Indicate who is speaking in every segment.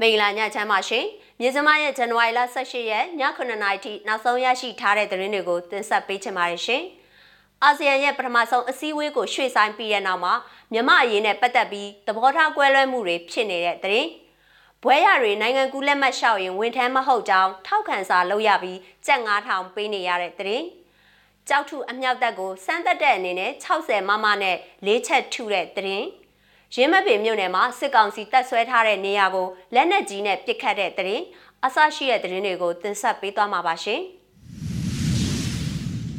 Speaker 1: မင်္ဂလာညချမ်းပါရှင်မြေစမရဲ့ဇန်နဝါရီလ18ရက်ည9:00နာရီထိနောက်ဆုံးရရှိထားတဲ့သတင်းတွေကိုတင်ဆက်ပေးချင်ပါတယ်ရှင်အာဆီယံရဲ့ပထမဆုံးအစည်းအဝေးကိုရွှေ့ဆိုင်းပြီးတဲ့နောက်မှာမြန်မာအရေးနဲ့ပတ်သက်ပြီးသဘောထားကွဲလွဲမှုတွေဖြစ်နေတဲ့သတင်းဘွဲရတွေနိုင်ငံကူးလက်မှတ်လျှောက်ရင်ဝန်ထမ်းမဟုတ်ကြောင်းထောက်ခံစာလုပ်ရပြီးကြက်9000ပေးနေရတဲ့သတင်းကြောက်ထုအမြောက်တက်ကိုစမ်းသက်တဲ့အနေနဲ့60မမနဲ့လေးချက်ထုတဲ့သတင်း ရင်းမပင်မြို့နယ်မှာစစ်ကောင်စီတပ်ဆွဲထားတဲ့နေရာကိုလက်နက်ကြီးနဲ့ပစ်ခတ်တဲ့တရင်အဆရှိတဲ့တရင်တွေကိုတင်ဆက်ပေးသွားမှာပါရှင်။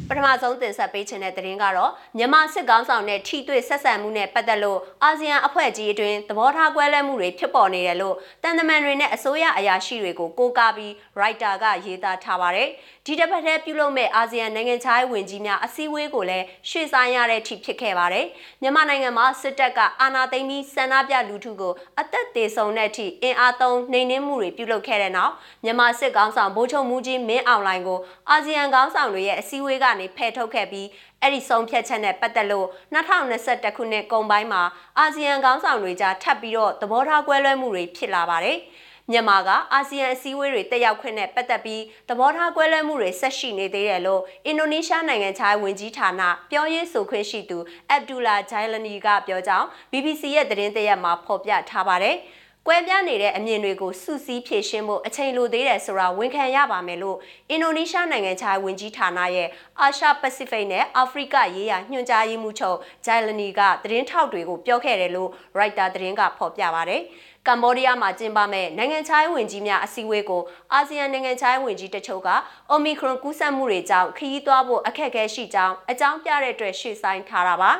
Speaker 1: ပထမဆုံးတင်ဆက်ပေးခြင်းတဲ့သတင်းကတော့မြန်မာစစ်ကောင်ဆောင်နဲ့ထိတွေ့ဆက်ဆံမှုနဲ့ပတ်သက်လို့အာဆီယံအဖွဲ့ကြီးအတွင်းသဘောထားကွဲလွဲမှုတွေဖြစ်ပေါ်နေတယ်လို့တန်တမန်တွေနဲ့အစိုးရအရာရှိတွေကိုကိုးကားပြီးရိုက်တာကရေးသားထားပါတယ်။ဒီတစ်ပတ်ထဲပြုလုပ်မဲ့အာဆီယံနိုင်ငံခြားရေးဝန်ကြီးများအစည်းအဝေးကိုလည်းရွှေ့ဆိုင်းရတဲ့အထိဖြစ်ခဲ့ပါတယ်။မြန်မာနိုင်ငံမှာစစ်တပ်ကအာဏာသိမ်းပြီးဆန္ဒပြလူထုကိုအသက်သေးဆုံးတဲ့အထိအင်အားသုံးနှိမ်နင်းမှုတွေပြုလုပ်ခဲ့တဲ့နောက်မြန်မာစစ်ကောင်ဆောင်ဗိုလ်ချုပ်မှုကြီးမင်းအောင်လှိုင်ကိုအာဆီယံကောင်ဆောင်တွေရဲ့အစည်းအဝေးကနေဖယ်ထုတ်ခဲ့ပြီးအဲ့ဒီဆုံးဖြတ်ချက်နဲ့ပတ်သက်လို့2021ခုနှစ်ကုန်ပိုင်းမှာအာဆီယံကောင်ဆောင်တွေကြားထပ်ပြီးတော့သဘောထားကွဲလွဲမှုတွေဖြစ်လာပါတယ်။မြန်မာကအာဆီယံအစည်းအဝေးတွေတက်ရောက်ခွင့်နဲ့ပတ်သက်ပြီးသဘောထားကွဲလွဲမှုတွေဆက်ရှိနေသေးတယ်လို့အင်ဒိုနီးရှားနိုင်ငံခြားရေးဝန်ကြီးဌာနပြောရေးဆိုခွင့်ရှိသူအဗ်ဒူလာဂျိုင်လနီကပြောကြောင်း BBC ရဲ့သတင်းတရက်မှာဖော်ပြထားပါတယ်။ ကွဲပြားနေတဲ့အမြင်တွေကိုစုစည်းဖြည့်ရှင်းဖို့အချိန်လိုသေးတယ်ဆိုတာဝန်ခံရပါမယ်လို့အင်ဒိုနီးရှားနိုင်ငံခြားဝန်ကြီးဌာနရဲ့အာရှပစိဖိတ်နဲ့အာဖရိကရေးရာညွှန်ကြားရေးမှူးချုပ်ဂျိုင်လနီကသတင်းထောက်တွေကိုပြောခဲ့တယ်လို့ရိုက်တာသတင်းကဖော်ပြပါတယ်။ကမ္ဘောဒီးယားမှာကျင်းပမဲ့နိုင်ငံခြားရေးဝန်ကြီးများအစည်းအဝေးကိုအာဆီယံနိုင်ငံခြားရေးဝန်ကြီးတချို့ကအိုမီခရွန်ကူးစက်မှုတွေကြောင့်ခရီးသွားဖို့အခက်အခဲရှိကြောင်းအကြောင်းပြတဲ့အတွက်ရှေ့ဆိုင်ထားတာပါ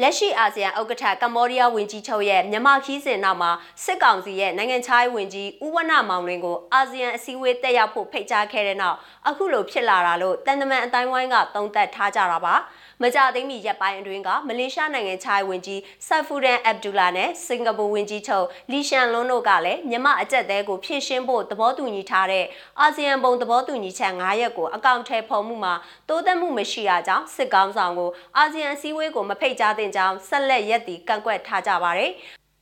Speaker 1: လက်ရှိအာဆီယံဥက္ကဋ္ဌကမ္ဘောဒီးယားဝန်ကြီးချုပ်ရဲ့မြန်မာခီးစဉ်နောက်မှာစစ်ကောင်စီရဲ့နိုင်ငံခြားရေးဝန်ကြီးဦးဝနမောင်လွင်ကိုအာဆီယံအစည်းအဝေးတက်ရောက်ဖို့ဖိတ်ကြားခဲ့တဲ့နောက်အခုလိုဖြစ်လာတာလို့တန်တမန်အတိုင်းဝိုင်းကသုံးသပ်ထားကြတာပါ။မကြသိမ့်မီရက်ပိုင်းအတွင်းကမလေးရှားနိုင်ငံခြားရေးဝန်ကြီးဆတ်ဖူဒန်အဗ်ဒူလာနဲ့စင်ကာပူဝန်ကြီးချုပ်လီရှန်လွန်းတို့ကလည်းမြန်မာအကြက်သေးကိုဖြည့်ရှင်းဖို့သဘောတူညီထားတဲ့အာဆီယံဘုံသဘောတူညီချက်9ရက်ကိုအကောင့်ထဲဖော်မှုမှာတိုးတက်မှုမရှိတာကြောင့်စစ်ကောင်းဆောင်ကိုအာဆီယံအစည်းအဝေးကိုမဖိတ်ကြားသင့်ကြောင်းဆက်လက်ရက်တီကန့်ကွက်ထားကြပါတယ်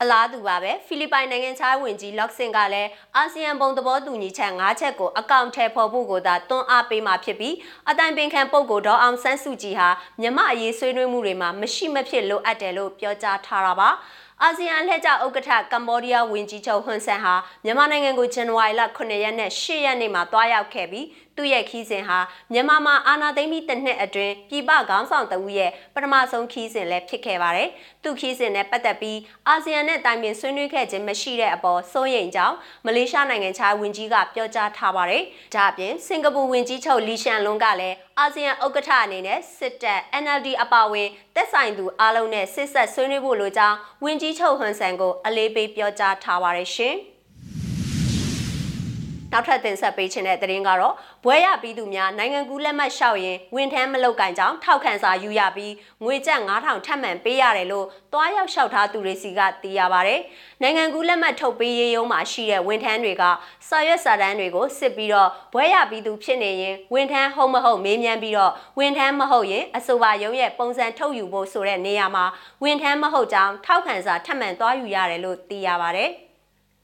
Speaker 1: အလားတူပါပဲဖိလစ်ပိုင်နိုင်ငံခြားဝင်ကြီးလော့ဆင်ကလည်းအာဆီယံဘုံသဘောတူညီချက်၅ချက်ကိုအကောင့်ထဲပေါ်ဖို့ကိုသာတွန်းအားပေးမှာဖြစ်ပြီးအတိုင်ပင်ခံပုဂ္ဂိုလ်ဒေါအောင်ဆန်းစုကြည်ဟာမြမအရေးဆွေးနွေးမှုတွေမှာမရှိမဖြစ်လိုအပ်တယ်လို့ပြောကြားထားတာပါအာဆီယံအလှည့်ကျဥက္ကဋ္ဌကမ္ဘောဒီးယားဝန်ကြီးချုပ်ဟွန်ဆန်ဟာမြန်မာနိုင်ငံကိုဇန်နဝါရီလ9ရက်နဲ့10ရက်နေ့မှာတွားရောက်ခဲ့ပြီးသူ့ရဲ့ခီးစဉ်ဟာမြန်မာမှာအာဏာသိမ်းပြီးတစ်နှစ်အတွင်းပြည်ပခေါင်းဆောင်တဦးရဲ့ပထမဆုံးခီးစဉ်လည်းဖြစ်ခဲ့ပါတယ်။သူ့ခီးစဉ်နဲ့ပတ်သက်ပြီးအာဆီယံနဲ့တိုင်ပင်ဆွေးနွေးခဲ့ခြင်းမရှိတဲ့အပေါ်စိုးရိမ်ကြောင်းမလေးရှားနိုင်ငံခြားဝန်ကြီးကပြောကြားထားပါတယ်။ဒါ့အပြင်စင်ကာပူဝန်ကြီးချုပ်လီရှန်လွန်းကလည်းအာဆီယံဥက္ကဋ္ဌအနေနဲ့စစ်တပ် NLD အပါအဝင်သက်ဆိုင်သူအားလုံးနဲ့စစ်ဆက်ဆွေးနွေးဖို့လိုကြောင်းဝန်ကြီးချုပ်ဟွန်ဆန်ကိုအလေးပေးပြောကြားထားပါတယ်ရှင်။ နောက်ထပ်တင်ဆက်ပေးခြင်းတဲ့သတင်းကတော့ဘွဲရပြီးသူများနိုင်ငံကူးလက်မှတ်လျှောက်ရင်ဝန်ထမ်းမလုပ်ကင်ကြောင်းထောက်ခံစာယူရပြီးငွေကျပ်9000ထပ်မံပေးရတယ်လို့တွားရောက်လျှောက်ထားသူတွေစီကသိရပါဗျ။နိုင်ငံကူးလက်မှတ်ထုတ်ပေးရေးရုံးမှာရှိတဲ့ဝန်ထမ်းတွေကစာရွက်စာတမ်းတွေကိုစစ်ပြီးတော့ဘွဲရပြီးသူဖြစ်နေရင်ဝန်ထမ်းဟုတ်မဟုတ်မေးမြန်းပြီးတော့ဝန်ထမ်းမဟုတ်ရင်အဆိုပါရုံးရဲ့ပုံစံထုတ်ယူဖို့ဆိုတဲ့နေရာမှာဝန်ထမ်းမဟုတ်ကြောင်းထောက်ခံစာထပ်မံတွားယူရတယ်လို့သိရပါဗျ။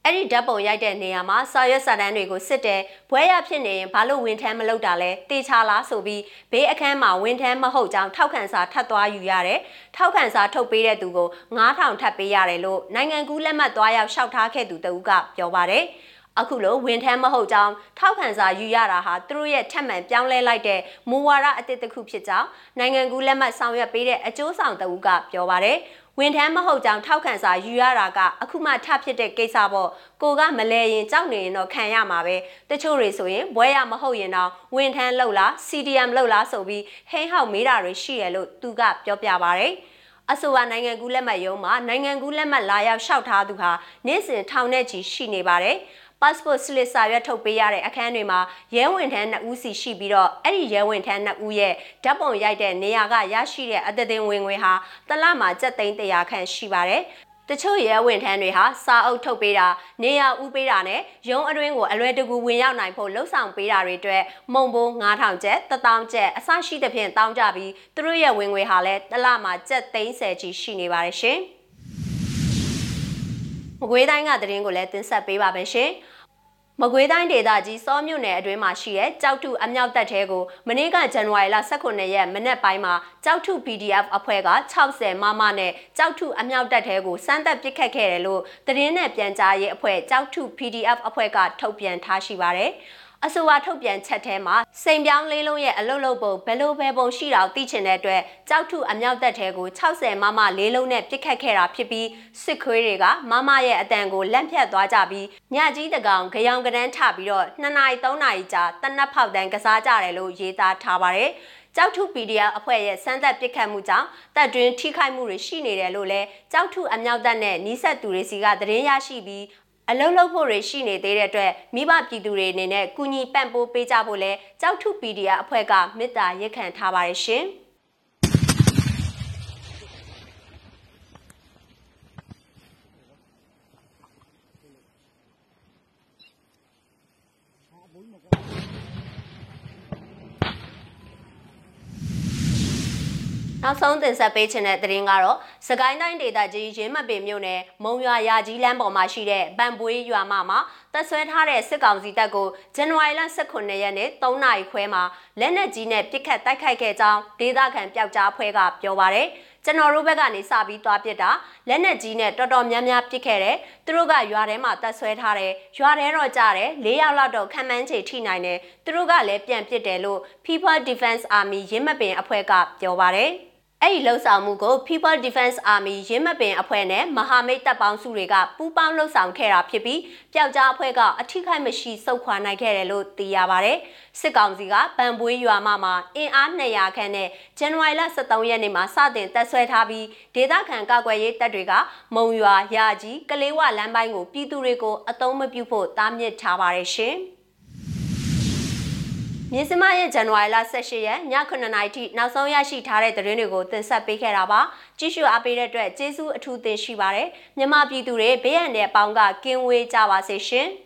Speaker 1: အဲ့ဒီဓာတ်ပုံရိုက်တဲ့နေရာမှာစာရွက်စာတမ်းတွေကိုစစ်တယ်ဘွဲရဖြစ်နေရင်ဘာလို့ဝင်ထမ်းမလုပ်တာလဲတေချာလားဆိုပြီးဘေးအခန်းမှာဝင်ထမ်းမဟုတ်ကြောင်းထောက်ခံစာထပ်သွားယူရတယ်ထောက်ခံစာထုတ်ပေးတဲ့သူကို9000ထပ်ပေးရတယ်လို့နိုင်ငံကူးလက်မှတ်သွားရောက်လျှောက်ထားခဲ့သူတဦးကပြောပါတယ် အခုလိုဝင်ထမ်းမဟုတ်ကြောင်းထောက်ခံစာယူရတာဟာသူတို့ရဲ့ထက်မှန်ပြောင်းလဲလိုက်တဲ့မူဝါဒအသစ်တစ်ခုဖြစ်ကြောင်းနိုင်ငံကူးလက်မှတ်ဆောင်ရွက်ပေးတဲ့အကျိုးဆောင်တဦးကပြောပါတယ်။ဝန်ထမ်းမဟုတ်ကြောင်းထောက်ခံစာယူရတာကအခုမှထဖြစ်တဲ့ကိစ္စပေါ့ကိုကမလဲရင်ကြောက်နေရင်တော့ခံရမှာပဲတချို့တွေဆိုရင်ဘွဲရမဟုတ်ရင်တော့ဝန်ထမ်းလောက်လား CDM လောက်လားဆိုပြီးဟိန်းဟောက်မေးတာတွေရှိရလို့သူကပြောပြပါဗျ။အဆိုပါနိုင်ငံကူးလက်မှတ်ရုံးမှာနိုင်ငံကူးလက်မှတ်လာရောက်လျှောက်ထားသူဟာနေ့စဉ်ထောင်နဲ့ချီရှိနေပါတယ်။ passport slip စာရွက်ထုတ်ပေးရတဲ့အခန်းတွေမှာရဲဝင်ထမ်း2ဦးစီရှိပြီးတော့အဲ့ဒီရဲဝင်ထမ်း2ဦးရဲ့ဓာတ်ပုံရိုက်တဲ့နေရာကရရှိတဲ့အသတင်ဝင်ငွေဟာတလမှာကျပ်သိန်း100ခန့်ရှိပါတယ်တချို့ရဲဝင်ထမ်းတွေဟာစာအုပ်ထုတ်ပေးတာနေရာဥပေးတာနဲ့ရုံးအတွင်းကိုအလွယ်တကူဝင်ရောက်နိုင်ဖို့လှုံ့ဆော်ပေးတာတွေအတွက်မုံဘိုး9000ကျပ်1000ကျပ်အစရှိသဖြင့်တောင်းကြပြီးသူတို့ရဲ့ဝင်ငွေဟာလည်းတစ်လမှာကျပ်30ချီရှိနေပါတယ်ရှင်။ မကွေးတိုင်းကသတင်းကိုလည်းတင်ဆက်ပေးပါမယ်ရှင်။မကွေးတိုင်းဒေသကြီးစောမြို့နယ်အတွင်းမှာရှိတဲ့ကြောက်ထုအမြောက်တပ်ထဲကိုမနေ့ကဇန်နဝါရီလ18ရက်မနေ့ပိုင်းမှာကြောက်ထု PDF အဖွဲ့က60မမနဲ့ကြောက်ထုအမြောက်တပ်ထဲကိုစမ်းသပ်ပစ်ခတ်ခဲ့တယ်လို့သတင်းနဲ့ပြန်ကြားရေးအဖွဲ့ကြောက်ထု PDF အဖွဲ့ကထုတ်ပြန်ထားရှိပါတယ်။ အဆိုပါထုတ်ပြန်ချက်ထဲမှာစိန်ပြောင်းလေးလုံးရဲ့အလုတ်လုတ်ပုံဘယ်လိုပဲပုံရှိတာကိုသိချင်တဲ့အတွက်ကြောက်ထုအမြောက်တက်ထဲကို60မမလေးလုံးနဲ့ပြစ်ခတ်ခဲ့တာဖြစ်ပြီးစစ်ခွေးတွေကမမရဲ့အတန်ကိုလက်ဖြတ်သွားကြပြီးညကြီးတကောင်ကြောင်ကရန်းထပြီးတော့2နာရီ3နာရီကြာတနက်ဖောက်တန်းကစားကြတယ်လို့ရေးသားထားပါတယ်ကြောက်ထု PDF အဖွဲ့ရဲ့စမ်းသပ်ပစ်ခတ်မှုကြောင့်တပ်တွင်းထိခိုက်မှုတွေရှိနေတယ်လို့လည်းကြောက်ထုအမြောက်တပ်နဲ့နီးစပ်သူတွေစီကသတင်းရရှိပြီး အလုံးလုံးဖို့တွေရှိနေသေးတဲ့အတွက်မိဘပြည်သူတွေအနေနဲ့ကုညီပံ့ပိုးပေးကြဖို့လဲကြောက်ထု PDF အဖွဲ့ကမေတ္တာရက်ခံထားပါတယ်ရှင်။နောက် ဆုံးတင်ဆက်ပေးချင်တဲ့သတင်းကတော့စကိုင်းတိုင်းဒေသကြီးရင်းမပင်မြို့နယ်မုံရွာရာကြီးလမ်းပေါ်မှာရှိတဲ့ဗန်ပွေးရွာမမှာတပ်ဆွဲထားတဲ့စစ်ကောင်စီတပ်ကိုဇန်နဝါရီလ18ရက်နေ့3နာရီခွဲမှာလက်နက်ကြီးနဲ့ပစ်ခတ်တိုက်ခိုက်ခဲ့ကြောင်းဒေသခံပျောက်ကြားအဖွဲ့ကပြောပါရယ်ကျွန်တော်တို့ဘက်ကနေစပြီးသွားပစ်တာလက်နက်ကြီးနဲ့တော်တော်များများပစ်ခဲ့တယ်သူတို့ကရွာထဲမှာတပ်ဆွဲထားတယ်ရွာထဲတော့ကြတယ်၄ယောက်လောက်တော့ခံမှန်းချေထိနိုင်တယ်သူတို့ကလည်းပြန်ပစ်တယ်လို့ People Defense Army ရင်းမပင်အဖွဲ့ကပြောပါရယ် အဲ့ဒီလှုပ်ဆောင်မှုကို People Defense Army ရင်းမပင်အဖွဲ့နဲ့မဟာမိတ်တပ်ပေါင်းစုတွေကပူးပေါင်းလှုပ်ဆောင်ခဲ့တာဖြစ်ပြီးပျောက်ကြားအဖွဲ့ကအထိခိုက်မရှိစုခွာနိုင်ခဲ့တယ်လို့သိရပါဗျ။စစ်ကောင်စီကဗန်ပွေးရွာမမှာအင်အား200ခန့်နဲ့ဇန်နဝါရီလ23ရက်နေ့မှာစတင်တပ်ဆွဲထားပြီးဒေသခံကာကွယ်ရေးတပ်တွေကမုံရွာရာကြီးကလေးဝလမ်းပိုင်းကိုပြည်သူတွေကိုအသုံးမပြုဖို့တားမြစ်ထားပါတယ်ရှင်။ မြင်းစမရဲ့ဇန်နဝါရီလ18ရက်ည9:00နာရီထိနောက်ဆုံးရရှိထားတဲ့သတင်းတွေကိုတင်ဆက်ပေးခဲ့တာပါကြည့်ရှုအားပေးတဲ့အတွက်ကျေးဇူးအထူးတင်ရှိပါတယ်မြမပြည်သူတွေဘေးရန်တဲ့အပေါင်းကကင်းဝေးကြပါစေရှင်။